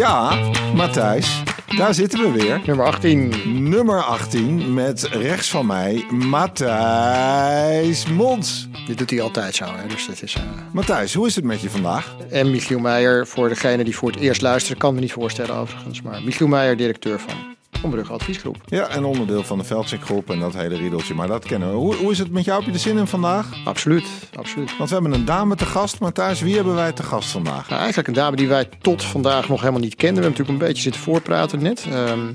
Ja, Matthijs, daar zitten we weer. Nummer 18. Nummer 18 met rechts van mij Matthijs Mons. Dit doet hij altijd zo, hè? dus dat is... Uh... Matthijs, hoe is het met je vandaag? En Michiel Meijer, voor degene die voor het eerst luisteren, kan me niet voorstellen overigens. Maar Michiel Meijer, directeur van Ombrugge Adviesgroep. Ja, en onderdeel van de Veldsikgroep en dat hele riedeltje. Maar dat kennen we. Hoe, hoe is het met jou? Heb je er zin in vandaag? Absoluut, absoluut. Want we hebben een dame te gast. Maar thuis, wie hebben wij te gast vandaag? Nou, eigenlijk een dame die wij tot vandaag nog helemaal niet kenden. We hebben natuurlijk een beetje zitten voorpraten net. Um,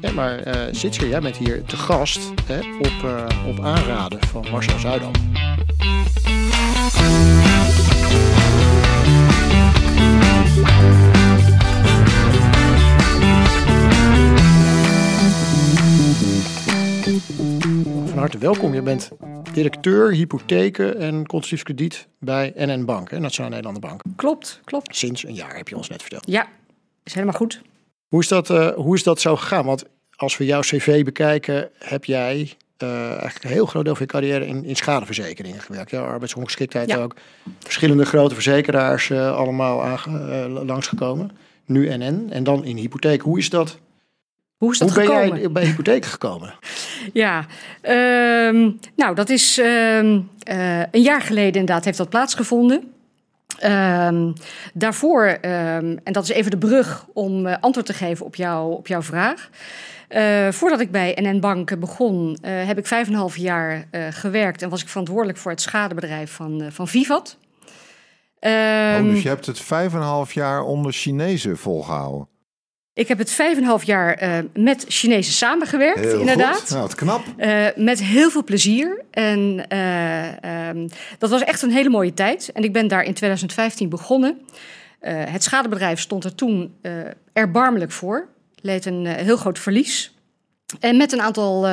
ja, maar uh, jij bent hier te gast hè, op, uh, op aanraden van Marcel Zuidam. Van harte welkom. Je bent directeur hypotheken en constructief krediet bij NN Bank, hè, Nationale Nederlande Bank. Klopt, klopt. Sinds een jaar heb je ons net verteld. Ja, is helemaal goed. Hoe is dat, uh, hoe is dat zo gegaan? Want als we jouw cv bekijken, heb jij uh, eigenlijk een heel groot deel van je carrière in, in schadeverzekeringen gewerkt. Ja, arbeidsongeschiktheid ja. ook. Verschillende grote verzekeraars uh, allemaal langsgekomen. Nu NN en dan in hypotheek. Hoe is dat? Hoe is dat Hoe ben gekomen? jij bij hypotheek gekomen? ja, um, nou dat is um, een jaar geleden inderdaad heeft dat plaatsgevonden. Um, daarvoor, en dat is even de brug om antwoord te geven op, jou, op jouw vraag. Uh, voordat ik bij NN Bank begon, uh, heb ik vijf en een half jaar uh, gewerkt en was ik verantwoordelijk voor het schadebedrijf van, van Vivat. Um, oh, dus je hebt het vijf en een half jaar onder Chinezen volgehouden? Ik heb het vijf en een half jaar met Chinezen samengewerkt, heel inderdaad. Goed. Nou, wat knap. met heel veel plezier. En um, dat was echt een hele mooie tijd. En ik ben daar in 2015 begonnen. het schadebedrijf stond er toen erbarmelijk voor leed een heel groot verlies. En met een aantal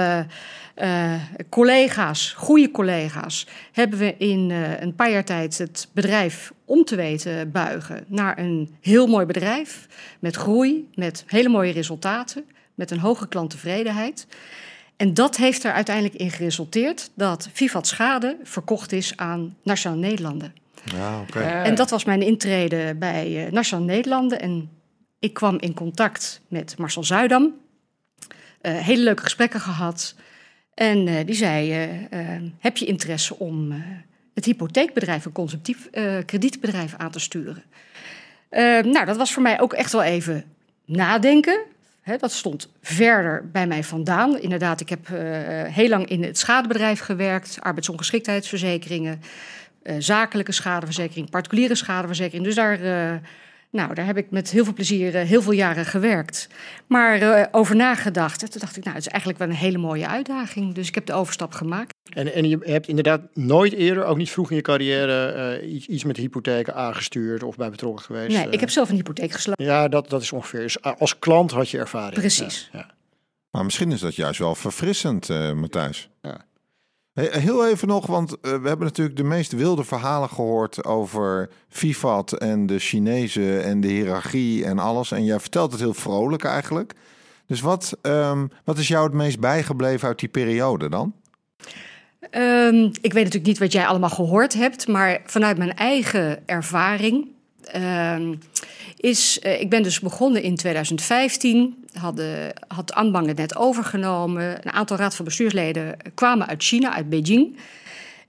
uh, uh, collega's, goede collega's, hebben we in een paar jaar tijd het bedrijf om te weten buigen naar een heel mooi bedrijf. Met groei, met hele mooie resultaten, met een hoge klanttevredenheid. En dat heeft er uiteindelijk in geresulteerd dat Vivat Schade verkocht is aan Nationaal Nederlanden. Ja, okay. En dat was mijn intrede bij Nationaal Nederlanden. En ik kwam in contact met Marcel Zuidam. Uh, hele leuke gesprekken gehad. En uh, die zei: uh, Heb je interesse om het hypotheekbedrijf, een consumptief kredietbedrijf, aan te sturen? nou, dat was voor mij ook echt wel even nadenken. Dat stond verder bij mij vandaan. Inderdaad, ik heb heel lang in het schadebedrijf gewerkt, arbeidsongeschiktheidsverzekeringen, zakelijke schadeverzekering, particuliere schadeverzekering. Dus daar nou, daar heb ik met heel veel plezier heel veel jaren gewerkt. Maar uh, over nagedacht. En toen dacht ik, nou, het is eigenlijk wel een hele mooie uitdaging. Dus ik heb de overstap gemaakt. En, en je hebt inderdaad nooit eerder, ook niet vroeg in je carrière, uh, iets, iets met hypotheken aangestuurd of bij betrokken geweest? Nee, ik heb zelf een hypotheek gesloten. Ja, dat, dat is ongeveer. Dus als klant had je ervaring. Precies. Ja, ja. Maar misschien is dat juist wel verfrissend, uh, Matthijs. Ja. Heel even nog, want uh, we hebben natuurlijk de meest wilde verhalen gehoord over Vivat en de Chinezen en de hiërarchie en alles. En jij vertelt het heel vrolijk eigenlijk. Dus wat, um, wat is jou het meest bijgebleven uit die periode dan? Um, ik weet natuurlijk niet wat jij allemaal gehoord hebt, maar vanuit mijn eigen ervaring. Um, is, uh, ik ben dus begonnen in 2015, hadden, had Anbang het net overgenomen. Een aantal raad van bestuursleden kwamen uit China, uit Beijing.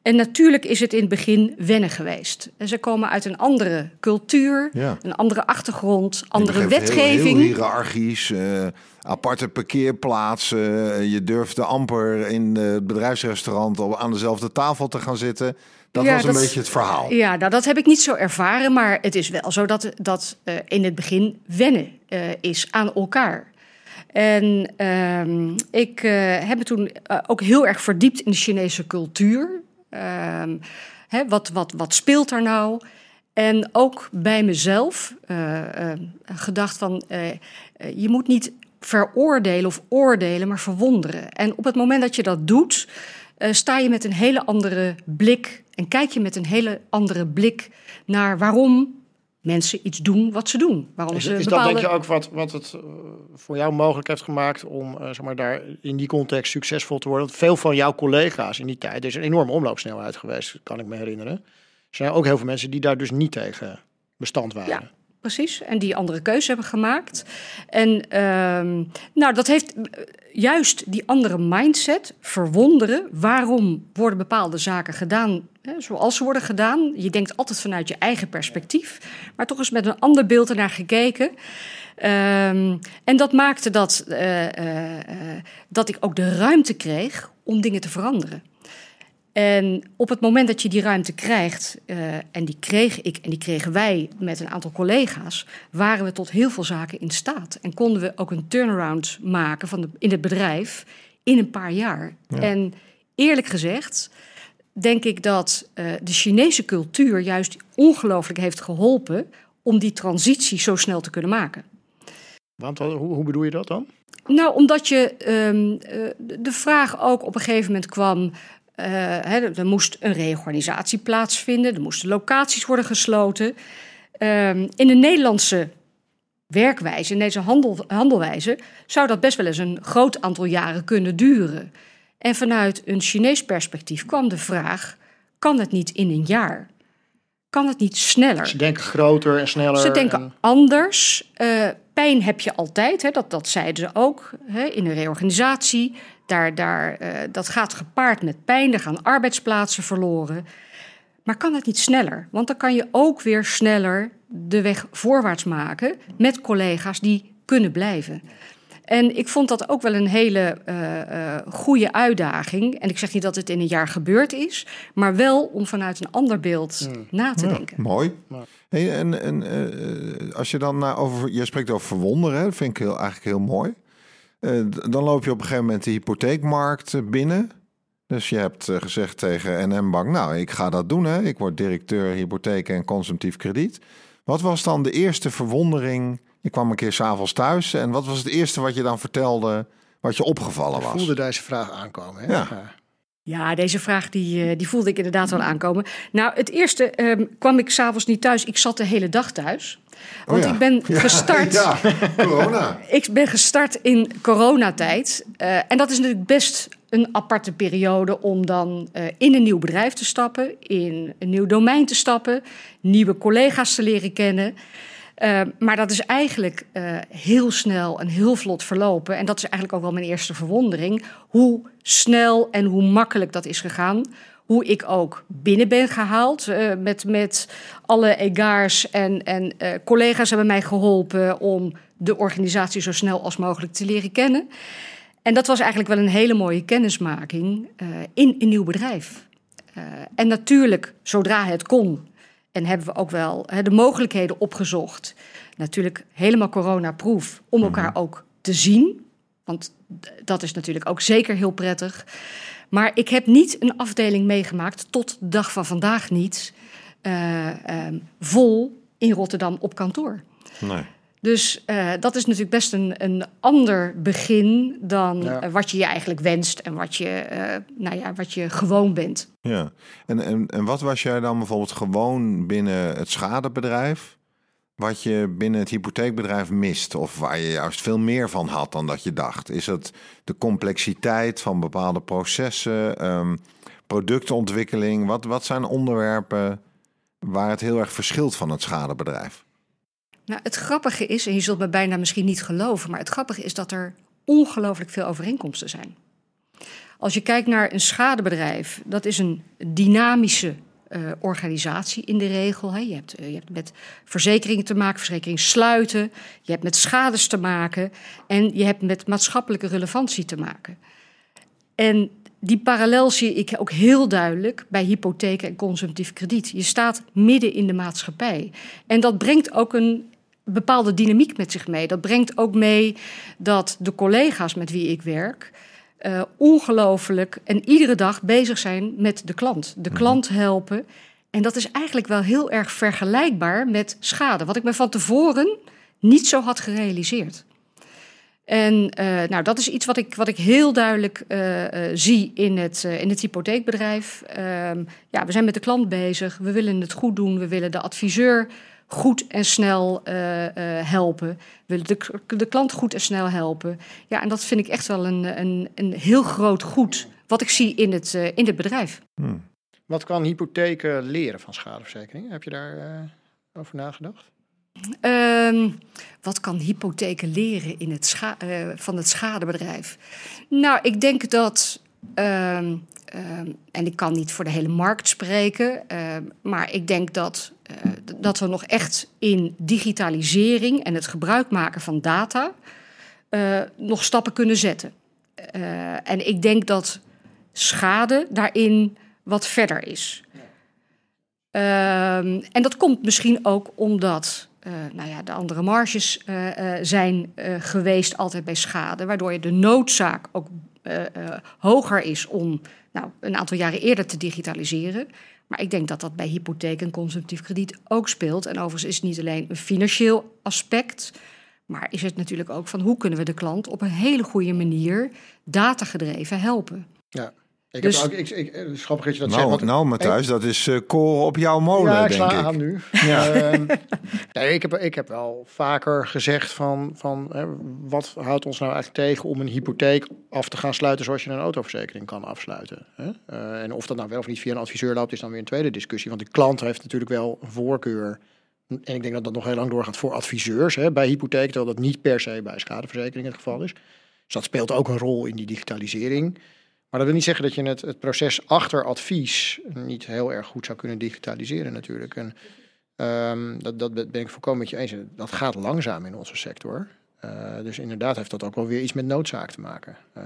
En natuurlijk is het in het begin wennen geweest. En ze komen uit een andere cultuur, ja. een andere achtergrond, andere Heel, wetgeving. heel hiërarchisch, uh, aparte parkeerplaatsen. Je durfde amper in het bedrijfsrestaurant op, aan dezelfde tafel te gaan zitten. Dat ja, was een dat, beetje het verhaal. Ja, nou, dat heb ik niet zo ervaren. Maar het is wel zo dat, dat uh, in het begin wennen uh, is aan elkaar. En uh, ik heb me toen ook heel erg verdiept in de Chinese cultuur. Ehm, Hè, wat, wat, wat speelt er nou? En ook bij mezelf gedacht van... je moet niet veroordelen of oordelen, maar verwonderen. En op het moment dat je dat doet... Uh, sta je met een hele andere blik en kijk je met een hele andere blik naar waarom mensen iets doen wat ze doen. Waarom is, ze is bepaalde... dat denk je ook wat, wat het uh, voor jou mogelijk heeft gemaakt om uh, zeg maar, daar in die context succesvol te worden? Want veel van jouw collega's in die tijd, er is een enorme omloopsnelheid geweest, kan ik me herinneren. Er zijn ook heel veel mensen die daar dus niet tegen bestand waren. Ja. Precies. En die andere keuze hebben gemaakt. En ehm, nou, dat heeft juist die andere mindset, verwonderen. Waarom worden bepaalde zaken gedaan hè, zoals ze worden gedaan? Je denkt altijd vanuit je eigen perspectief, maar toch eens met een ander beeld ernaar gekeken. Um, en dat maakte dat, uh, uh, dat ik ook de ruimte kreeg om dingen te veranderen. En op het moment dat je die ruimte krijgt, uh, en die kreeg ik en die kregen wij met een aantal collega's, waren we tot heel veel zaken in staat. En konden we ook een turnaround maken van de, in het bedrijf in een paar jaar. Ja. En eerlijk gezegd, denk ik dat uh, de Chinese cultuur juist ongelooflijk heeft geholpen om die transitie zo snel te kunnen maken. Want hoe, hoe bedoel je dat dan? Nou, omdat je um, de vraag ook op een gegeven moment kwam. Uh, hè, er moest een reorganisatie plaatsvinden, er moesten locaties worden gesloten. Um, in de Nederlandse werkwijze, in deze handel, handelwijze, zou dat best wel eens een groot aantal jaren kunnen duren. En vanuit een Chinees perspectief kwam de vraag: kan het niet in een jaar? Kan het niet sneller? Ze denken groter en sneller. Ze denken en... anders. Uh, pijn heb je altijd, hè, dat, dat zeiden ze ook hè, in een reorganisatie. Daar, daar, uh, dat gaat gepaard met pijn, er gaan arbeidsplaatsen verloren. Maar kan het niet sneller? Want dan kan je ook weer sneller de weg voorwaarts maken met collega's die kunnen blijven. En ik vond dat ook wel een hele uh, uh, goede uitdaging. En ik zeg niet dat het in een jaar gebeurd is, maar wel om vanuit een ander beeld mm. na te ja, denken. Mooi. Hey, en en uh, als je dan naar over, je spreekt over verwonderen, dat vind ik heel, eigenlijk heel mooi. dan loop je op een gegeven moment de hypotheekmarkt binnen. Dus je hebt gezegd tegen NM Bank, nou, ik ga dat doen. Hè. Ik word directeur hypotheek en consumptief krediet. Wat was dan de eerste verwondering je kwam een keer s'avonds thuis. En wat was het eerste wat je dan vertelde, wat je opgevallen was? Ik voelde deze vraag aankomen. Hè? Ja. Ja, deze vraag die, die voelde ik inderdaad wel aankomen. Nou, het eerste um, kwam ik s'avonds niet thuis. Ik zat de hele dag thuis. Want oh ja. ik ben gestart. Ja, ja, corona. ik ben gestart in coronatijd. Uh, en dat is natuurlijk best een aparte periode om dan uh, in een nieuw bedrijf te stappen, in een nieuw domein te stappen, nieuwe collega's te leren kennen. Uh, maar dat is eigenlijk uh, heel snel en heel vlot verlopen. En dat is eigenlijk ook wel mijn eerste verwondering. Hoe snel en hoe makkelijk dat is gegaan. Hoe ik ook binnen ben gehaald. Uh, met, met alle egaars en, en collega's hebben mij geholpen om de organisatie zo snel als mogelijk te leren kennen. En dat was eigenlijk wel een hele mooie kennismaking in een nieuw bedrijf. en natuurlijk, zodra het kon, en hebben we ook wel de mogelijkheden opgezocht. Natuurlijk helemaal coronaproof om elkaar mm-hmm. ook te zien. Want dat is natuurlijk ook zeker heel prettig. Maar ik heb niet een afdeling meegemaakt, tot de dag van vandaag niet, uh, um, vol in Rotterdam op kantoor. Nee. Dus uh, dat is natuurlijk best een, een ander begin dan ja. uh, wat je je eigenlijk wenst en wat je, uh, nou ja, wat je gewoon bent. Ja, en, en, en wat was jij dan bijvoorbeeld gewoon binnen het schadebedrijf, wat je binnen het hypotheekbedrijf mist of waar je juist veel meer van had dan dat je dacht? Is het de complexiteit van bepaalde processen, um, productontwikkeling? Wat, wat zijn onderwerpen waar het heel erg verschilt van het schadebedrijf? Nou, het grappige is, en je zult me bijna misschien niet geloven, maar het grappige is dat er ongelooflijk veel overeenkomsten zijn. Als je kijkt naar een schadebedrijf, dat is een dynamische uh, organisatie in de regel. Hè. Je, hebt, uh, je hebt met verzekeringen te maken, verzekeringen sluiten, je hebt met schades te maken en je hebt met maatschappelijke relevantie te maken. En die parallel zie ik ook heel duidelijk bij hypotheken en consumptief krediet. Je staat midden in de maatschappij. En dat brengt ook een bepaalde dynamiek met zich mee. Dat brengt ook mee dat de collega's met wie ik werk uh, ongelooflijk en iedere dag bezig zijn met de klant. De klant helpen. En dat is eigenlijk wel heel erg vergelijkbaar met schade, wat ik me van tevoren niet zo had gerealiseerd. En uh, nou, dat is iets wat ik, wat ik heel duidelijk uh, uh, zie in het, in het hypotheekbedrijf. Um, ja, we zijn met de klant bezig, we willen het goed doen, we willen de adviseur goed en snel helpen. We willen de, de klant goed en snel helpen. Ja, en dat vind ik echt wel een, een, een heel groot goed wat ik zie in het, in het bedrijf. Hmm. Wat kan hypotheken leren van schadeverzekering? Heb je daar over nagedacht? Ehm, wat kan hypotheken leren in het uh, van het schadebedrijf? Nou, ik denk dat. Ehm, ehm, en ik kan niet voor de hele markt spreken, maar ik denk dat, dat we nog echt in digitalisering en het gebruik maken van data uh, nog stappen kunnen zetten. en ik denk dat schade daarin wat verder is. Um, en dat komt misschien ook omdat uh, nou ja, de andere marges uh, uh, zijn geweest altijd bij schade, waardoor je de noodzaak ook hoger is om nou, een aantal jaren eerder te digitaliseren. Maar ik denk dat dat bij hypotheek en consumptief krediet ook speelt. En overigens is het niet alleen een financieel aspect, maar is het natuurlijk ook van hoe kunnen we de klant op een hele goede manier datagedreven helpen. Ja. Ik dus, heb ook, ik, ik, dat je dat nou, zegt. nou, Matthijs, dat is uh, koren op jouw molen, ja, ik denk sla aan nu. Ja. Uh, nee, ik, heb, ik heb wel vaker gezegd van, van hè, wat houdt ons nou eigenlijk tegen om een hypotheek af te gaan sluiten zoals je een autoverzekering kan afsluiten. Hè? Uh, en of dat nou wel of niet via een adviseur loopt, is dan weer een tweede discussie. Want de klant heeft natuurlijk wel een voorkeur. En ik denk dat dat nog heel lang doorgaat voor adviseurs hè, bij hypotheek, terwijl dat niet per se bij schadeverzekering het geval is. Dus dat speelt ook een rol in die digitalisering. Maar dat wil niet zeggen dat je het, het proces achter advies niet heel erg goed zou kunnen digitaliseren natuurlijk. En um, dat, dat ben ik volkomen met je eens. Dat gaat langzaam in onze sector. Uh, dus inderdaad heeft dat ook wel weer iets met noodzaak te maken. Uh,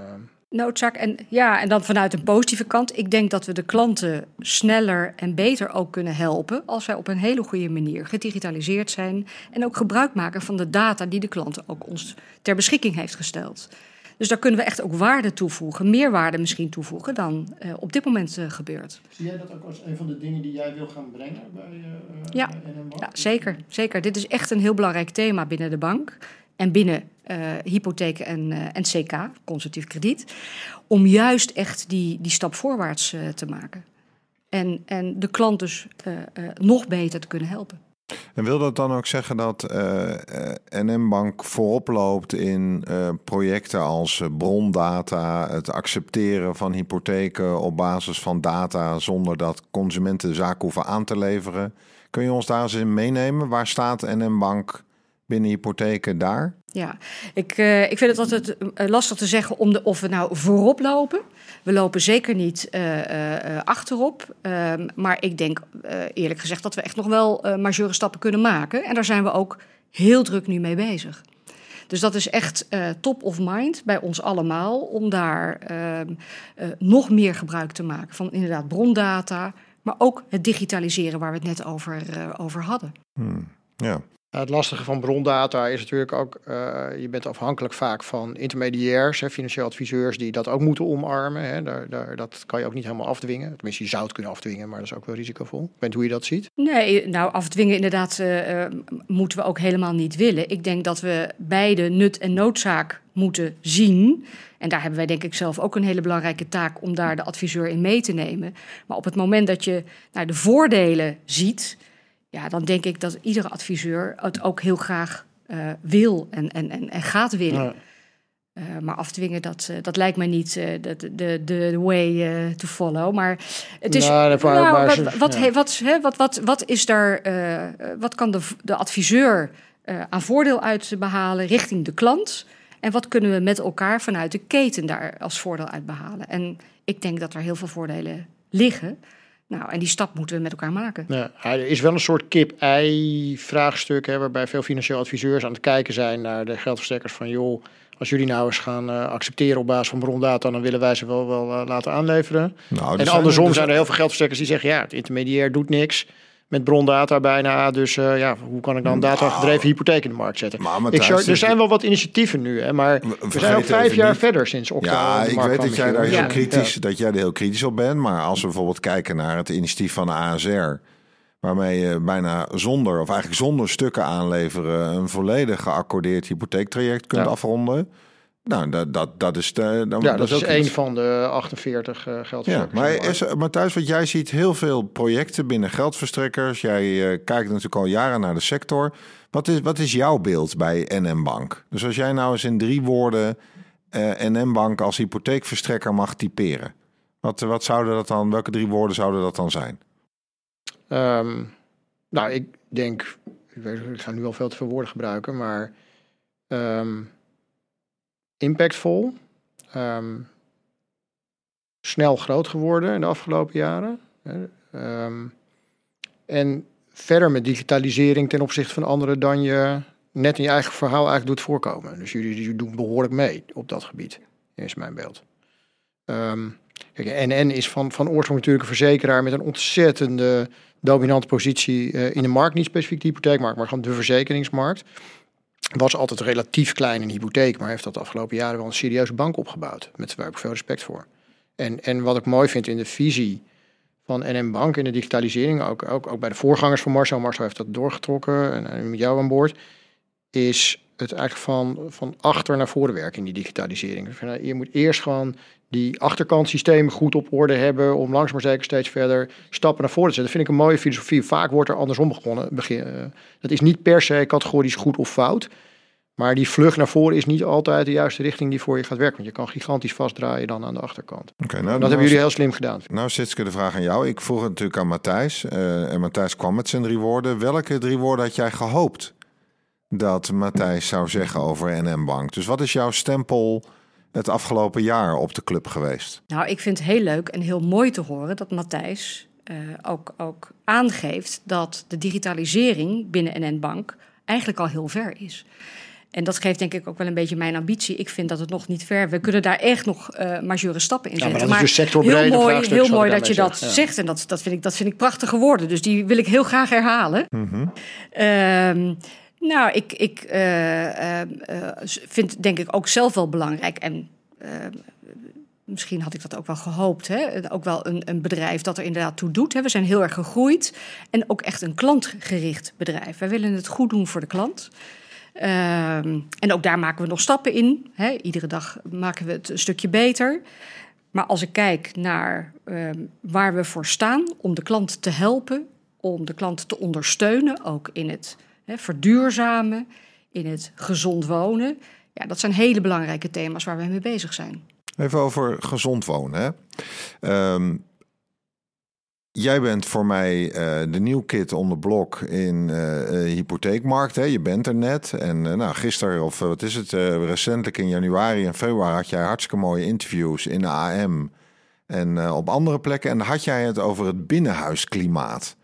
noodzaak en ja, en dan vanuit een positieve kant. Ik denk dat we de klanten sneller en beter ook kunnen helpen als wij op een hele goede manier gedigitaliseerd zijn en ook gebruik maken van de data die de klanten ook ons ter beschikking heeft gesteld. Dus daar kunnen we echt ook waarde toevoegen, meer waarde misschien toevoegen dan uh, op dit moment uh, gebeurt. Zie jij dat ook als een van de dingen die jij wil gaan brengen bij, uh, ja. bij? Ja, zeker, zeker. Dit is echt een heel belangrijk thema binnen de bank en binnen hypotheken en, en CK, consultief krediet, om juist echt die, die stap voorwaarts te maken. En, en de klant dus nog beter te kunnen helpen. En wil dat dan ook zeggen dat uh, NM Bank voorop loopt in uh, projecten als brondata, het accepteren van hypotheken op basis van data zonder dat consumenten de zaak hoeven aan te leveren? Kun je ons daar eens in meenemen? Waar staat NM Bank binnen hypotheken daar? Ja, ik, uh, ik vind het altijd lastig te zeggen om de, of we nou voorop lopen. We lopen zeker niet uh, achterop. Ehm, maar ik denk eerlijk gezegd dat we echt nog wel majeure stappen kunnen maken. En daar zijn we ook heel druk nu mee bezig. Dus dat is echt top of mind bij ons allemaal om daar ehm, nog meer gebruik te maken van inderdaad brondata, maar ook het digitaliseren waar we het net over, over hadden. Hmm, ja. Het lastige van brondata is natuurlijk ook, uh, je bent afhankelijk vaak van intermediairs, hè, financieel adviseurs die dat ook moeten omarmen. Hè. Daar, daar, dat kan je ook niet helemaal afdwingen. Tenminste, je zou het kunnen afdwingen, maar dat is ook wel risicovol. Ik weet hoe je dat ziet. Nee, nou afdwingen inderdaad uh, moeten we ook helemaal niet willen. Ik denk dat we beide nut en noodzaak moeten zien. En daar hebben wij denk ik zelf ook een hele belangrijke taak om daar de adviseur in mee te nemen. Maar op het moment dat je nou, de voordelen ziet ja, dan denk ik dat iedere adviseur het ook heel graag uh, wil en, en, en, en gaat willen. Ja. Uh, maar afdwingen, dat, uh, dat lijkt mij niet de, de, de way to follow. Maar het is. Nou, nou, wat, wat, ja. wat, hè, wat, wat, wat is daar. wat kan de, de adviseur aan voordeel uit behalen richting de klant? En wat kunnen we met elkaar vanuit de keten daar als voordeel uit behalen? En ik denk dat er heel veel voordelen liggen. Nou, en die stap moeten we met elkaar maken. Ja, er is wel een soort kip-ei-vraagstuk, waarbij veel financieel adviseurs aan het kijken zijn naar de geldverstrekkers van joh, als jullie nou eens gaan uh, accepteren op basis van brondata, dan willen wij ze wel, wel uh, laten aanleveren. Nou, en andersom zijn, zijn er heel veel geldverstrekkers die zeggen, ja, het intermediair doet niks met brondata bijna. Dus uh, ja, hoe kan ik dan nou, data gedreven hypotheek in de markt zetten? Maar ik zou, er zijn wel wat initiatieven nu, hè, maar we zijn ook vijf jaar niet. verder sinds oktober. Ja, ik weet dat jij daar heel kritisch, dat jij er heel kritisch op bent. Maar als we bijvoorbeeld kijken naar het initiatief van de ASR, waarmee je bijna zonder, of eigenlijk zonder stukken aanleveren, een volledig geaccordeerd hypotheektraject kunt ja. afronden. Nou, dat, dat, dat is, de, dan, ja, dat, dat is, een van de 48 uh, geldverstrekkers. Ja, maar, is, maar thuis, wat jij ziet heel veel projecten binnen geldverstrekkers. Jij uh, kijkt natuurlijk al jaren naar de sector. Wat is, wat is jouw beeld bij NM Bank? Dus als jij nou eens in drie woorden uh, NM Bank als hypotheekverstrekker mag typeren. Wat, wat zouden dat dan, welke drie woorden zouden dat dan zijn? Um, nou, ik denk ik, weet, ik ga nu al veel te veel woorden gebruiken, maar ehm, impactvol. Ehm, snel groot geworden in de afgelopen jaren. Ehm, en verder met digitalisering ten opzichte van anderen dan je net in je eigen verhaal eigenlijk doet voorkomen. Dus jullie, doen behoorlijk mee op dat gebied, is mijn beeld. Um, kijk, NN is van, van oorsprong natuurlijk een verzekeraar met een ontzettende dominante positie uh, in de markt. Niet specifiek de hypotheekmarkt, maar gewoon de verzekeringsmarkt. Was altijd relatief klein in hypotheek, maar heeft dat de afgelopen jaren wel een serieuze bank opgebouwd. Met waar ik veel respect voor. En, en wat ik mooi vind in de visie van NM Bank in de digitalisering, ook, ook, ook bij de voorgangers van Marcel, Marcel heeft dat doorgetrokken en, en met jou aan boord, is het eigenlijk van, van achter naar voren werken in die digitalisering. Dus je moet eerst gewoon die achterkant systemen goed op orde hebben om langzaam maar zeker steeds verder stappen naar voren te zetten. Dat vind ik een mooie filosofie. Vaak wordt er andersom begonnen. Begin, eh, dat is niet per se categorisch goed of fout. Maar die vlucht naar voren is niet altijd de juiste richting die voor je gaat werken. Want je kan gigantisch vastdraaien dan aan de achterkant. Okay, nou, dat hebben jullie heel slim gedaan. Nou, Sitske, de vraag aan jou. Ik vroeg het natuurlijk aan Matthijs. Uh, en Matthijs kwam met zijn drie woorden. Welke drie woorden had jij gehoopt dat Matthijs zou zeggen over NM Bank? Dus wat is jouw stempel het afgelopen jaar op de club geweest? Nou, ik vind het heel leuk en heel mooi te horen dat Matthijs uh, ook, ook aangeeft dat de digitalisering binnen NN Bank eigenlijk al heel ver is. En dat geeft denk ik ook wel een beetje mijn ambitie. Ik vind dat het nog niet ver. We kunnen daar echt nog uh, majeure stappen in zetten. Ja, maar dat is dus heel mooi, heel mooi dat je dat zegt. En dat, dat, vind ik, dat vind ik prachtige woorden. Dus die wil ik heel graag herhalen. Mm -hmm. uh, nou, ik, ik uh, vind denk ik ook zelf wel belangrijk. En misschien had ik dat ook wel gehoopt. Hè? Ook wel een, een bedrijf dat er inderdaad toe doet. Hè? We zijn heel erg gegroeid. En ook echt een klantgericht bedrijf. Wij willen het goed doen voor de klant. Ehm, en ook daar maken we nog stappen in. Hè. Iedere dag maken we het een stukje beter. Maar als ik kijk naar ehm, waar we voor staan om de klant te helpen, om de klant te ondersteunen, ook in het verduurzamen, in het gezond wonen. Ja, dat zijn hele belangrijke thema's waar we mee bezig zijn. Even over gezond wonen. Hè? Um, Jij bent voor mij uh, de nieuw kid on the blok in uh, hypotheekmarkt. Hè? Je bent er net. En nou, gisteren, of wat is het, recentelijk in januari en februari had jij hartstikke mooie interviews in de AM en op andere plekken. En had jij het over het binnenhuisklimaat.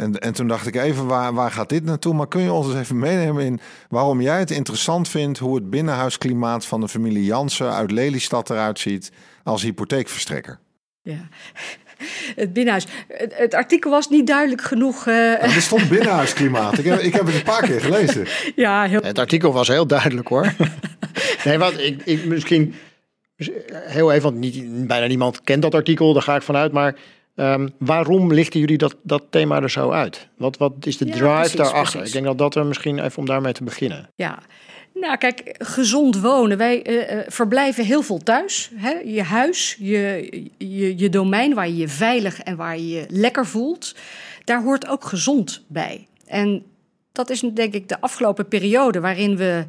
En, en toen dacht ik even, waar, waar gaat dit naartoe? Maar kun je ons eens even meenemen in waarom jij het interessant vindt hoe het binnenhuisklimaat van de familie Jansen uit Lelystad eruit ziet als hypotheekverstrekker? Ja, het binnenhuis. Het, artikel was niet duidelijk genoeg. Uh... er stond binnenhuisklimaat. ik, heb, ik heb het een paar keer gelezen. Ja, heel... Het artikel was heel duidelijk hoor. nee, wat ik, ik misschien heel even, want niet, bijna niemand kent dat artikel, daar ga ik vanuit. Maar um, waarom lichten jullie dat, dat thema er zo uit? Wat, wat is de drive precies, daarachter? Precies. Ik denk dat dat er misschien even om daarmee te beginnen. Ja, nou, kijk, gezond wonen. Wij uh, verblijven heel veel thuis. Hè? Je huis, je, je, je domein waar je je veilig en waar je je lekker voelt. Daar hoort ook gezond bij. En dat is denk ik de afgelopen periode waarin we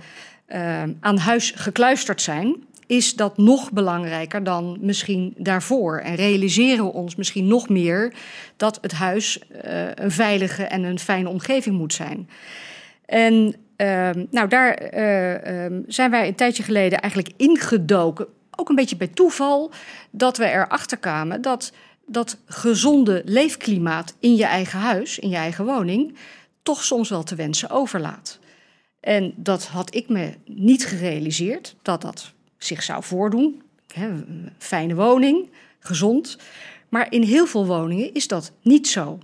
uh, aan huis gekluisterd zijn. Is dat nog belangrijker dan misschien daarvoor? En realiseren we ons misschien nog meer dat het huis uh, een veilige en een fijne omgeving moet zijn. En Ehm, nou, daar eh, ehm, zijn wij een tijdje geleden eigenlijk ingedoken. Ook een beetje bij toeval dat we erachter kwamen dat dat gezonde leefklimaat in je eigen huis, in je eigen woning, toch soms wel te wensen overlaat. En dat had ik me niet gerealiseerd dat dat zich zou voordoen. fijne woning, gezond. Maar in heel veel woningen is dat niet zo.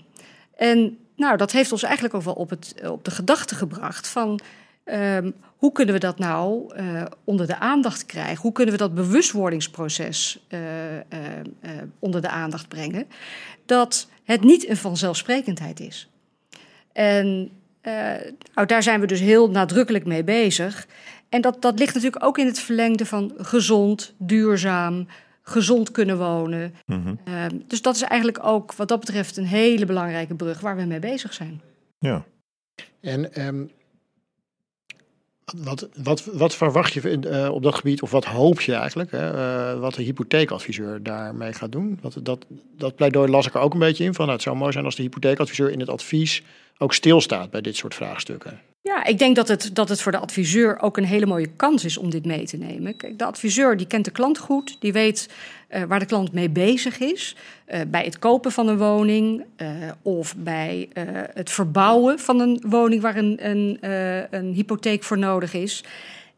En nou, dat heeft ons eigenlijk ook wel op, het, op de gedachte gebracht van um, hoe kunnen we dat nou uh, onder de aandacht krijgen? Hoe kunnen we dat bewustwordingsproces uh, onder de aandacht brengen? Dat het niet een vanzelfsprekendheid is. En nou, daar zijn we dus heel nadrukkelijk mee bezig. En dat, dat ligt natuurlijk ook in het verlengde van gezond, duurzaam, gezond kunnen wonen. Mm -hmm. uh, dus dat is eigenlijk ook wat dat betreft een hele belangrijke brug waar we mee bezig zijn. Ja. En um, Wat, wat, wat verwacht je uh, op dat gebied, of wat hoop je eigenlijk, hè, uh, wat de hypotheekadviseur daarmee gaat doen? Dat, dat pleidooi las ik er ook een beetje in van. Nou, het zou mooi zijn als de hypotheekadviseur in het advies ook stilstaat bij dit soort vraagstukken. Ja, ik denk dat het, dat het voor de adviseur ook een hele mooie kans is om dit mee te nemen. Kijk, de adviseur die kent de klant goed, die weet uh, waar de klant mee bezig is. Uh, bij het kopen van een woning uh, of bij het verbouwen van een woning waar een, een, een hypotheek voor nodig is.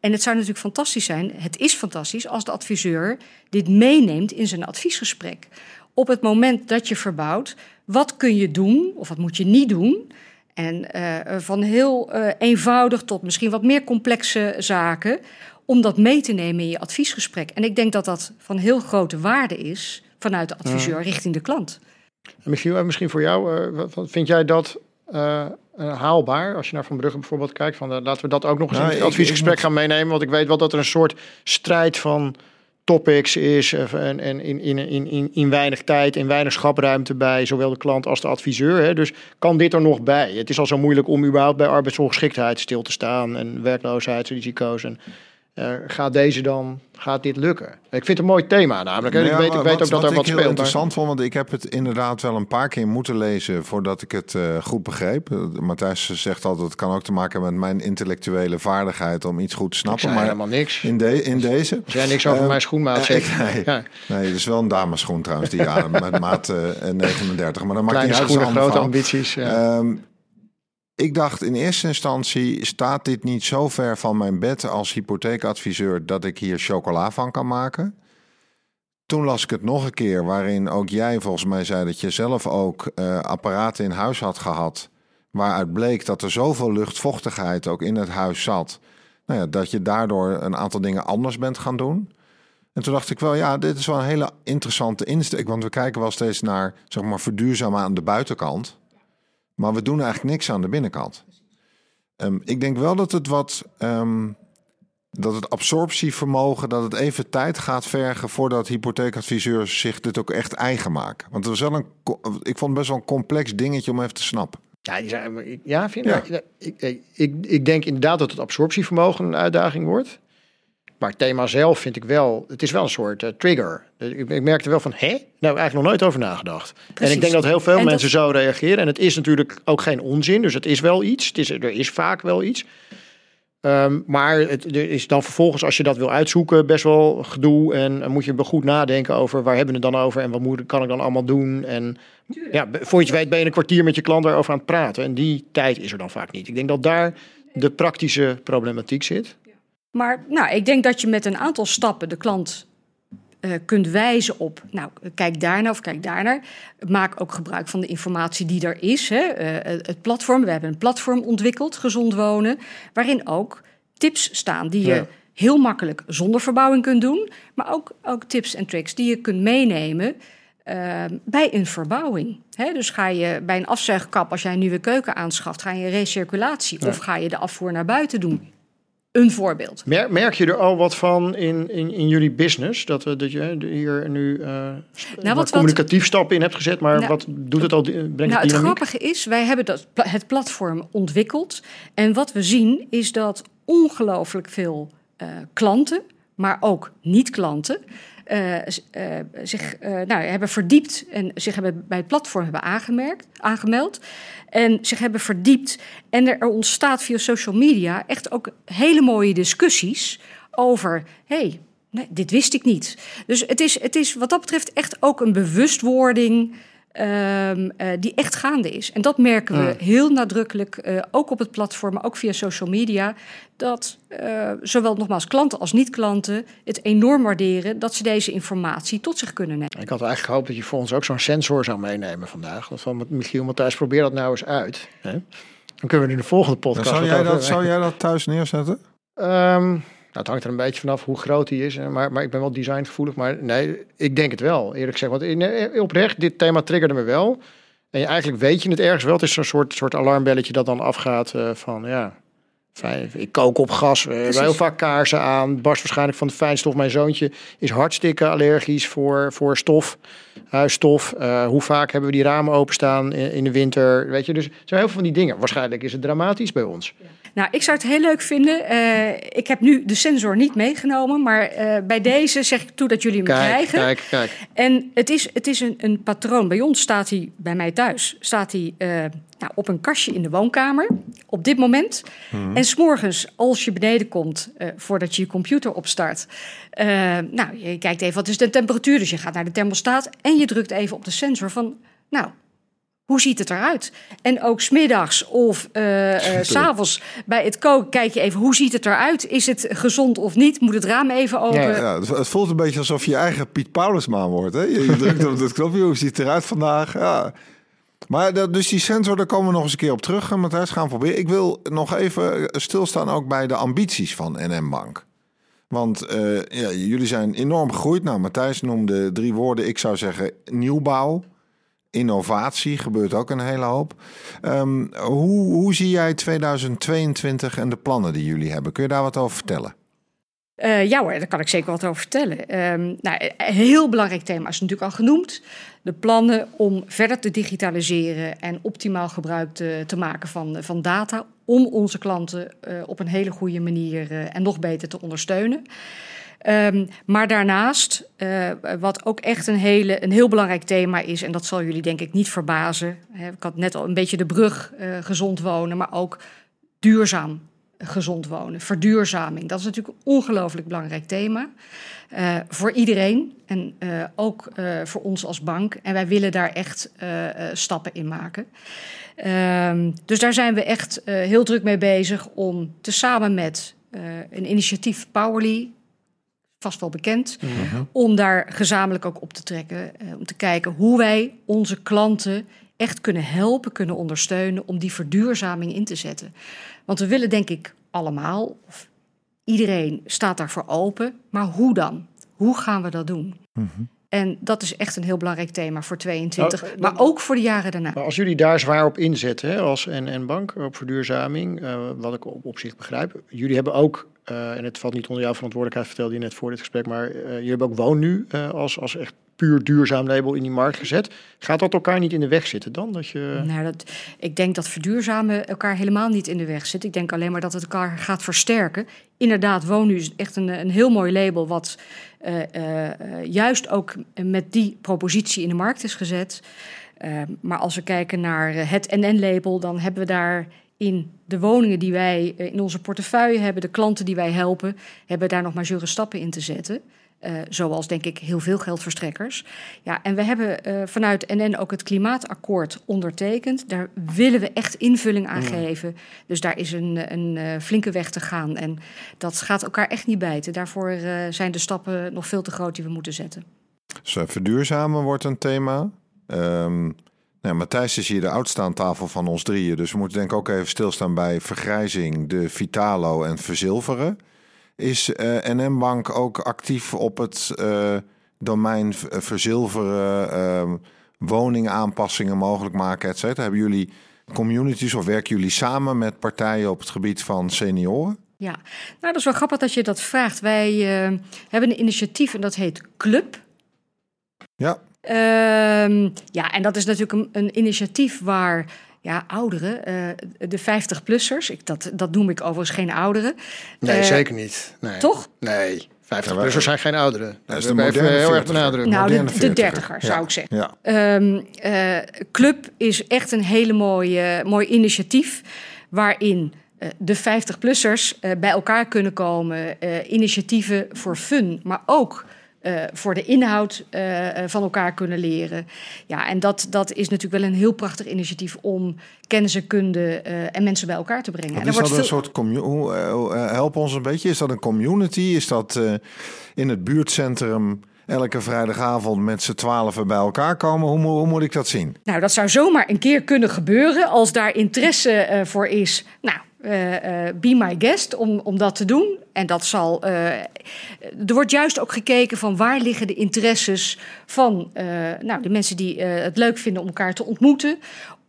En het zou natuurlijk fantastisch zijn, het is fantastisch als de adviseur dit meeneemt in zijn adviesgesprek. Op het moment dat je verbouwt, wat kun je doen of wat moet je niet doen? En uh, van heel uh, eenvoudig tot misschien wat meer complexe zaken, om dat mee te nemen in je adviesgesprek. En ik denk dat dat van heel grote waarde is vanuit de adviseur ja. richting de klant. En misschien, misschien voor jou, uh, vind jij dat haalbaar? Als je naar Van Brugge bijvoorbeeld kijkt, van, laten we dat ook nog eens nou, in het adviesgesprek ik, ik gaan meenemen. Want ik weet wel dat er een soort strijd van topics is en, en in, in, in, in weinig tijd, in weinig schapruimte bij zowel de klant als de adviseur. Hè. Dus kan dit er nog bij? Het is al zo moeilijk om überhaupt bij arbeidsongeschiktheid stil te staan en werkloosheidsrisico's. En uh, gaat deze dan, gaat dit lukken? Ik vind het een mooi thema namelijk. Ja, ik weet, ik weet ook dat er wat ik speelt. interessant vond, want ik heb het inderdaad wel een paar keer moeten lezen voordat ik het uh, goed begreep. Uh, Matthijs zegt altijd, het kan ook te maken met mijn intellectuele vaardigheid om iets goed te snappen. Ik maar helemaal niks. In, de, in deze... Er zei niks over mijn schoenmaat, zeker. Nee, ja. nee, het is wel een dameschoen trouwens, die aan met maat 39. Maar dan maakt niet uit. grote ambities. Ja. Um, ik dacht in eerste instantie, staat dit niet zo ver van mijn bed als hypotheekadviseur dat ik hier chocola van kan maken? Toen las ik het nog een keer, waarin ook jij volgens mij zei dat je zelf ook uh, apparaten in huis had gehad. Waaruit bleek dat er zoveel luchtvochtigheid ook in het huis zat. Nou ja, dat je daardoor een aantal dingen anders bent gaan doen. En toen dacht ik wel, ja, dit is wel een hele interessante insteek. Want we kijken wel steeds naar, zeg maar, verduurzamen aan de buitenkant. Maar we doen eigenlijk niks aan de binnenkant. Um, ik denk wel dat het wat. Um, dat het absorptievermogen, dat het even tijd gaat vergen voordat hypotheekadviseurs zich dit ook echt eigen maken. Want het was wel een, ik vond het best wel een complex dingetje om even te snappen. Ja, ja vind ja. Ik, ik, ik, ik denk inderdaad dat het absorptievermogen een uitdaging wordt. Maar het thema zelf vind ik wel, het is wel een soort uh, trigger. Ik, ik merkte wel van, hè? Nou, eigenlijk nog nooit over nagedacht. Precies. En ik denk dat heel veel en mensen dat... zo reageren. En het is natuurlijk ook geen onzin, dus het is wel iets. Het is, er is vaak wel iets. Um, maar het, er is dan vervolgens, als je dat wil uitzoeken, best wel gedoe. En dan moet je goed nadenken over waar hebben we het dan over en wat moet, kan ik dan allemaal doen. En ja, voor je weet ben je een kwartier met je klant daarover aan het praten. En die tijd is er dan vaak niet. Ik denk dat daar de praktische problematiek zit. Maar nou, ik denk dat je met een aantal stappen de klant uh, kunt wijzen op, nou, kijk daarnaar of kijk daarnaar. Maak ook gebruik van de informatie die er is. Hè. Uh, het platform, we hebben een platform ontwikkeld, Gezond Wonen, waarin ook tips staan die je heel makkelijk zonder verbouwing kunt doen, maar ook, ook tips en tricks die je kunt meenemen uh, bij een verbouwing. Dus ga je bij een afzuigkap, als jij een nieuwe keuken aanschaft, ga je recirculatie ja. of ga je de afvoer naar buiten doen? Een voorbeeld. Merk, merk je er al wat van in, in, in jullie business? Dat, we, dat je hier nu uh, nou, wat, communicatief wat, stappen in hebt gezet, maar nou, wat doet het al? Brengt nou, het, het grappige is, wij hebben dat, het platform ontwikkeld. En wat we zien is dat ongelooflijk veel uh, klanten, maar ook niet-klanten, uh, uh, zich uh, nou, hebben verdiept en zich hebben bij het platform hebben aangemerkt, aangemeld. En zich hebben verdiept. En er, er ontstaat via social media echt ook hele mooie discussies over. hey, nee, dit wist ik niet. Dus het is, het is wat dat betreft echt ook een bewustwording. Um, uh, die echt gaande is. En dat merken we heel nadrukkelijk, uh, ook op het platform, maar ook via social media, dat uh, zowel nogmaals klanten als niet-klanten het enorm waarderen dat ze deze informatie tot zich kunnen nemen. Ik had eigenlijk gehoopt dat je voor ons ook zo'n sensor zou meenemen vandaag. Van Michiel Matthijs, probeer dat nou eens uit. Hè? Dan kunnen we in de volgende podcast. zou, jij dat, zou jij dat thuis neerzetten? Um, nou, het hangt er een beetje vanaf hoe groot die is. Maar, maar ik ben wel designgevoelig. Maar nee, ik denk het wel, eerlijk gezegd. Want in, eh, oprecht, dit thema triggerde me wel. En je, eigenlijk weet je het ergens wel. Het is zo'n soort, soort alarmbelletje dat dan afgaat uh, van ja. Fijn, ik kook op gas, we hebben heel vaak kaarsen aan. Barst waarschijnlijk van de fijnstof. Mijn zoontje is hartstikke allergisch voor, voor stof, huisstof. Uh, hoe vaak hebben we die ramen openstaan in, in de winter? Weet je, dus er zijn heel veel van die dingen. Waarschijnlijk is het dramatisch bij ons. Ja. Nou, ik zou het heel leuk vinden. Uh, ik heb nu de sensor niet meegenomen, maar uh, bij deze zeg ik toe dat jullie hem kijk, krijgen. Kijk, kijk. En het is, het is een, een patroon. Bij ons staat hij, bij mij thuis, staat hij uh, nou, op een kastje in de woonkamer. Op dit moment. Hmm. En s'morgens, als je beneden komt, voordat je je computer opstart. nou, je kijkt even, wat is de temperatuur? Dus je gaat naar de thermostaat en je drukt even op de sensor van... Nou, hoe ziet het eruit? En ook smiddags of uh, uh, s'avonds bij het koken kijk je even hoe ziet het eruit? Is het gezond of niet? Moet het raam even open? Ja, ja het voelt een beetje alsof je eigen Piet Paulusman wordt. Hè? Je, drukt op dat knopje, hoe ziet het eruit vandaag? Ja. Maar dat, dus die sensor, daar komen we nog eens een keer op terug. Matthijs, gaan proberen. Ik wil nog even stilstaan ook bij de ambities van NM Bank. Want uh, ja, jullie zijn enorm gegroeid. Nou, Matthijs noemde drie woorden. Ik zou zeggen nieuwbouw innovatie gebeurt ook een hele hoop. Um, hoe, hoe zie jij 2022 en de plannen die jullie hebben? Kun je daar wat over vertellen? Uh, ja hoor, daar kan ik zeker wat over vertellen. Um, nou, een heel belangrijk thema is natuurlijk al genoemd. De plannen om verder te digitaliseren en optimaal gebruik te, maken van, van data... om onze klanten uh, op een hele goede manier uh, en nog beter te ondersteunen. Um, maar daarnaast, uh, wat ook echt een, hele, een heel belangrijk thema is, en dat zal jullie denk ik niet verbazen. Hè, ik had net al een beetje de brug uh, gezond wonen, maar ook duurzaam gezond wonen, verduurzaming. Dat is natuurlijk een ongelooflijk belangrijk thema. Uh, voor iedereen en ook voor ons als bank. En wij willen daar echt stappen in maken. Ehm, dus daar zijn we echt heel druk mee bezig om te samen met een initiatief Powerly vast wel bekend, mhm. om daar gezamenlijk ook op te trekken. Uh, om te kijken hoe wij onze klanten echt kunnen helpen, kunnen ondersteunen om die verduurzaming in te zetten. Want we willen denk ik allemaal, of iedereen staat daarvoor open, maar hoe dan? Hoe gaan we dat doen? Mm -hmm. En dat is echt een heel belangrijk thema voor 22, nou, maar ook voor de jaren daarna. Maar als jullie daar zwaar op inzetten, hè, als NN Bank, op verduurzaming, uh, wat ik op, op zich begrijp. Jullie hebben ook uh, en het valt niet onder jouw verantwoordelijkheid, vertelde je net voor dit gesprek, maar uh, je hebt ook Woon nu uh, als, als echt puur duurzaam label in die markt gezet. Gaat dat elkaar niet in de weg zitten dan? Dat je... Nou, dat, ik denk dat verduurzamen elkaar helemaal niet in de weg zit. Ik denk alleen maar dat het elkaar gaat versterken. Inderdaad, Woon is echt een, een heel mooi label wat juist ook met die propositie in de markt is gezet. maar als we kijken naar het NN-label, dan hebben we daar in de woningen die wij eh, in onze portefeuille hebben, de klanten die wij helpen, hebben daar nog majeure stappen in te zetten. Uh, zoals denk ik heel veel geldverstrekkers. Ja, en we hebben uh, vanuit NN ook het klimaatakkoord ondertekend. Daar willen we echt invulling aan geven. Dus daar is een, een uh, flinke weg te gaan. En dat gaat elkaar echt niet bijten. Daarvoor zijn de stappen nog veel te groot die we moeten zetten. Dus verduurzamen wordt een thema. Um, nou, Matthijs is hier de oudste aan tafel van ons drieën. Dus we moeten denk ik ook even stilstaan bij vergrijzing, de Vitalo en verzilveren. Is uh, NM Bank ook actief op het uh, domein verzilveren, uh, woningaanpassingen mogelijk maken, et cetera? Hebben jullie communities of werken jullie samen met partijen op het gebied van senioren? Ja, nou dat is wel grappig dat je dat vraagt. Wij hebben een initiatief en dat heet Club. Ja. Um, ja, en dat is natuurlijk een, een initiatief waar ja, ouderen, uh, de 50-plussers, dat, dat noem ik overigens geen ouderen. Nee, uh, zeker niet. Nee. Toch? Nee, 50-plussers zijn geen ouderen. Dat is de even heel erg benadrukken. Nou, de, de 30er zou ik zeggen. Ja. Um, uh, Club is echt een hele mooie, mooi initiatief waarin de 50-plussers bij elkaar kunnen komen. initiatieven voor fun, maar ook uh, voor de inhoud uh, van elkaar kunnen leren. Ja, en dat, dat is natuurlijk wel een heel prachtig initiatief om kennis en kunde uh, en mensen bij elkaar te brengen. En is dat veel... een soort community? help ons een beetje. Is dat een community? Is dat in het buurtcentrum? elke vrijdagavond met z'n twaalfen bij elkaar komen. Hoe, hoe, moet ik dat zien? Nou, dat zou zomaar een keer kunnen gebeuren als daar interesse uh, voor is. Nou, uh, uh, be my guest om, om dat te doen. En dat zal. Uh, er wordt juist ook gekeken van waar liggen de interesses van nou, de mensen die het leuk vinden om elkaar te ontmoeten.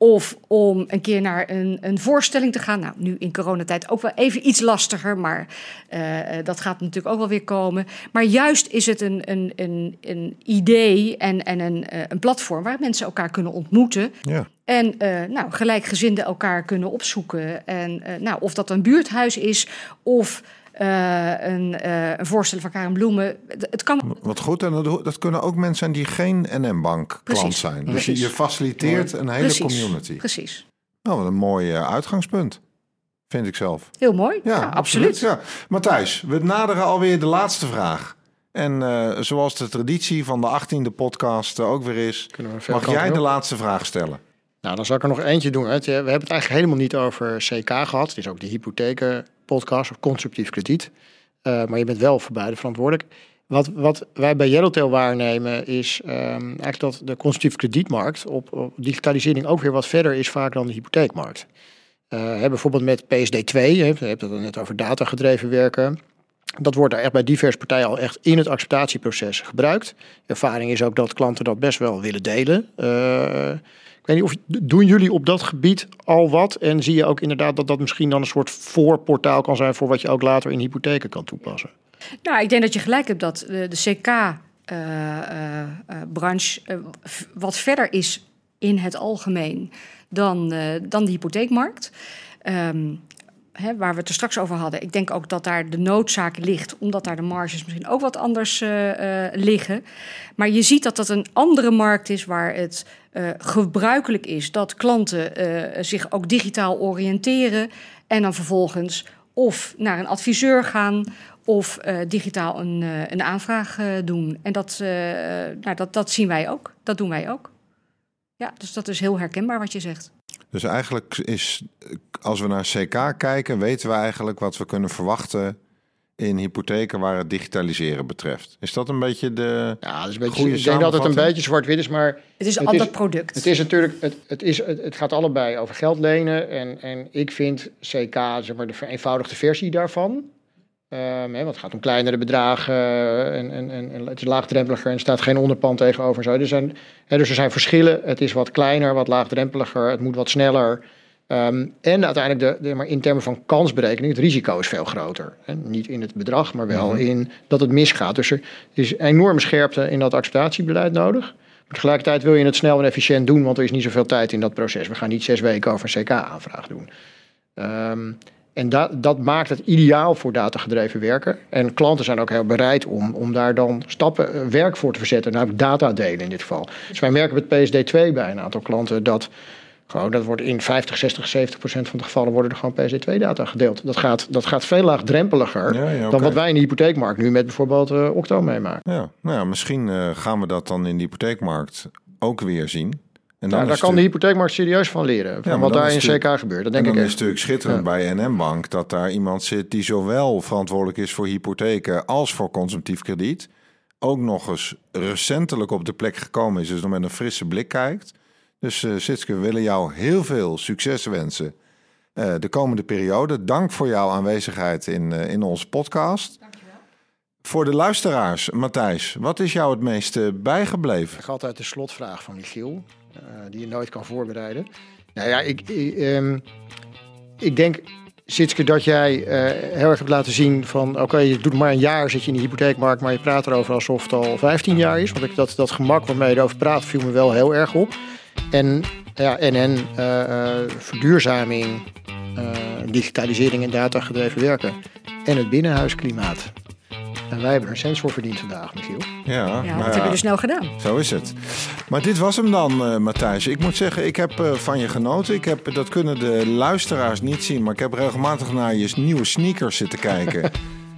Of om een keer naar een, een voorstelling te gaan. Nou, nu in coronatijd ook wel even iets lastiger, maar uh, dat gaat natuurlijk ook wel weer komen. Maar juist is het een, een, een, een idee en, en een, uh, een platform waar mensen elkaar kunnen ontmoeten. Ja. En uh, nou, gelijkgezinden elkaar kunnen opzoeken. En nou, of dat een buurthuis is of uh, een, uh, een voorstel van Karen Bloemen. Het kan... Wat goed, en dat, dat kunnen ook mensen zijn die geen NM-bank klant zijn. Dus je, je, faciliteert een hele Precies. community. Precies. Nou, wat een mooi uh, uitgangspunt. Vind ik zelf. Heel mooi. Ja, Ja, absoluut. Ja. Matthijs, we naderen alweer de laatste vraag. En uh, zoals de traditie van de 18e podcast ook weer is, mag jij de laatste vraag stellen. Nou, dan zal ik er nog eentje doen. We hebben het eigenlijk helemaal niet over CK gehad. Het is ook de hypothekenpodcast of constructief krediet. Eh, maar je bent wel voor beide verantwoordelijk. Wat, wat wij bij Yellowtail waarnemen is ehm, eigenlijk dat de constructieve kredietmarkt op, digitalisering ook weer wat verder is vaak dan de hypotheekmarkt. Eh, bijvoorbeeld met PSD2, hè, je hebt het net over datagedreven werken. Dat wordt daar echt bij diverse partijen al echt in het acceptatieproces gebruikt. Ervaring is ook dat klanten dat best wel willen delen. Eh, ik weet niet of doen jullie op dat gebied al wat? En zie je ook inderdaad dat dat misschien dan een soort voorportaal kan zijn voor wat je ook later in hypotheken kan toepassen? Nou, ik denk dat je gelijk hebt dat de, CK-branche eh, wat verder is in het algemeen dan, eh, dan de hypotheekmarkt. Ehm, waar we het er straks over hadden. Ik denk ook dat daar de noodzaak ligt, omdat daar de marges misschien ook wat anders eh, eh, liggen. Maar je ziet dat dat een andere markt is waar het eh, gebruikelijk is dat klanten eh, zich ook digitaal oriënteren en dan vervolgens of naar een adviseur gaan of eh, digitaal een, een aanvraag doen. En dat, nou, dat, dat zien wij ook. Dat doen wij ook. Ja, dus dat is heel herkenbaar wat je zegt. Dus eigenlijk is, als we naar CK kijken, weten we eigenlijk wat we kunnen verwachten in hypotheken waar het digitaliseren betreft. Is dat een beetje de. Ja, dat is een beetje, ik denk dat het een beetje zwart-wit is, maar Het is een Het is- ander product. Het is natuurlijk, het, het, is, het, het gaat allebei over geld lenen. En, en ik vind CK, zeg maar, de vereenvoudigde versie daarvan. Ehm, hè, want het gaat om kleinere bedragen en, en, en, en het is laagdrempeliger en er staat geen onderpand tegenover. En zo. Er zijn, hè, dus er zijn verschillen. Het is wat kleiner, wat laagdrempeliger, het moet wat sneller. Ehm, en uiteindelijk, de, de, maar in termen van kansberekening, het risico is veel groter. Niet in het bedrag, maar wel in dat het misgaat. Dus er is enorme scherpte in dat acceptatiebeleid nodig. Maar tegelijkertijd wil je het snel en efficiënt doen, want er is niet zoveel tijd in dat proces. We gaan niet zes weken over een CK-aanvraag doen. Ehm, en dat, dat maakt het ideaal voor datagedreven werken. En klanten zijn ook heel bereid om, om daar dan stappen eh, werk voor te verzetten. Namelijk data delen in dit geval. Dus wij merken met PSD2 bij een aantal klanten dat... Gewoon, dat wordt in 50, 60, 70 procent van de gevallen worden er gewoon PSD2-data gedeeld. Dat gaat, dat gaat veel laagdrempeliger Ja, ja, dan wat wij in de hypotheekmarkt nu met bijvoorbeeld eh, Octo meemaken. Ja, nou ja, misschien eh, gaan we dat dan in de hypotheekmarkt ook weer zien. En dan Nou, daar is kan de hypotheekmarkt serieus van leren. Van maar wat dan daar in is CK gebeurt. Dat En denk ik dan is echt. het natuurlijk schitterend bij NM Bank dat daar iemand zit die zowel verantwoordelijk is voor hypotheken als voor consumptief krediet. Ook nog eens recentelijk op de plek gekomen is, dus nog met een frisse blik kijkt. Dus eh Sitske, we willen jou heel veel succes wensen eh, de komende periode. Dank voor jouw aanwezigheid in, eh, in onze podcast. Voor de luisteraars, Matthijs, wat is jou het meeste bijgebleven? Ik ga altijd de slotvraag van Michiel, eh, die je nooit kan voorbereiden. Nou ja, ik, ik, ehm, ik denk, Sitske, dat jij eh, heel erg hebt laten zien van... oké, je doet maar een jaar, zit je in de hypotheekmarkt... maar je praat erover alsof het al 15 jaar is. Want ik, dat, dat gemak waarmee je erover praat viel me wel heel erg op. En ja, en, en eh, eh, verduurzaming, eh, digitalisering en datagedreven werken... en het binnenhuisklimaat. En wij hebben er een cent voor verdiend vandaag, Michiel. Ja, Ja, nou dat ja. heb je dus snel gedaan. Zo is het. Maar dit was hem dan, eh Matthijs. Ik moet zeggen, ik heb eh, van je genoten. Ik heb, dat kunnen de luisteraars niet zien, maar ik heb regelmatig naar je nieuwe sneakers zitten kijken.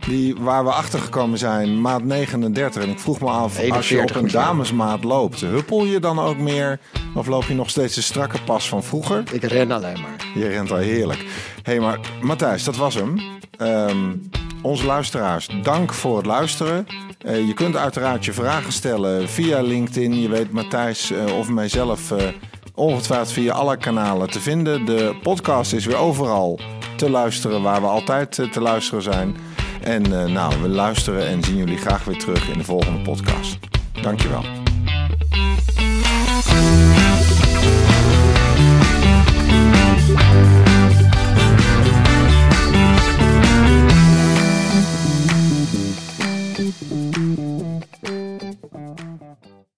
Die, waar we achter gekomen zijn, maat 39. En ik vroeg me af, als je 41 op een damesmaat loopt, huppel je dan ook meer? Of loop je nog steeds de strakke pas van vroeger? Ik ren alleen maar. Je rent al heerlijk. Hé, hey, maar Matthijs, dat was hem. Ehm, onze luisteraars, dank voor het luisteren. Eh, je kunt uiteraard je vragen stellen via LinkedIn. Je weet Matthijs eh, of mijzelf eh, ongetwijfeld via alle kanalen te vinden. De podcast is weer overal te luisteren waar we altijd te luisteren zijn. En eh, nou, we luisteren en zien jullie graag weer terug in de volgende podcast. Dankjewel.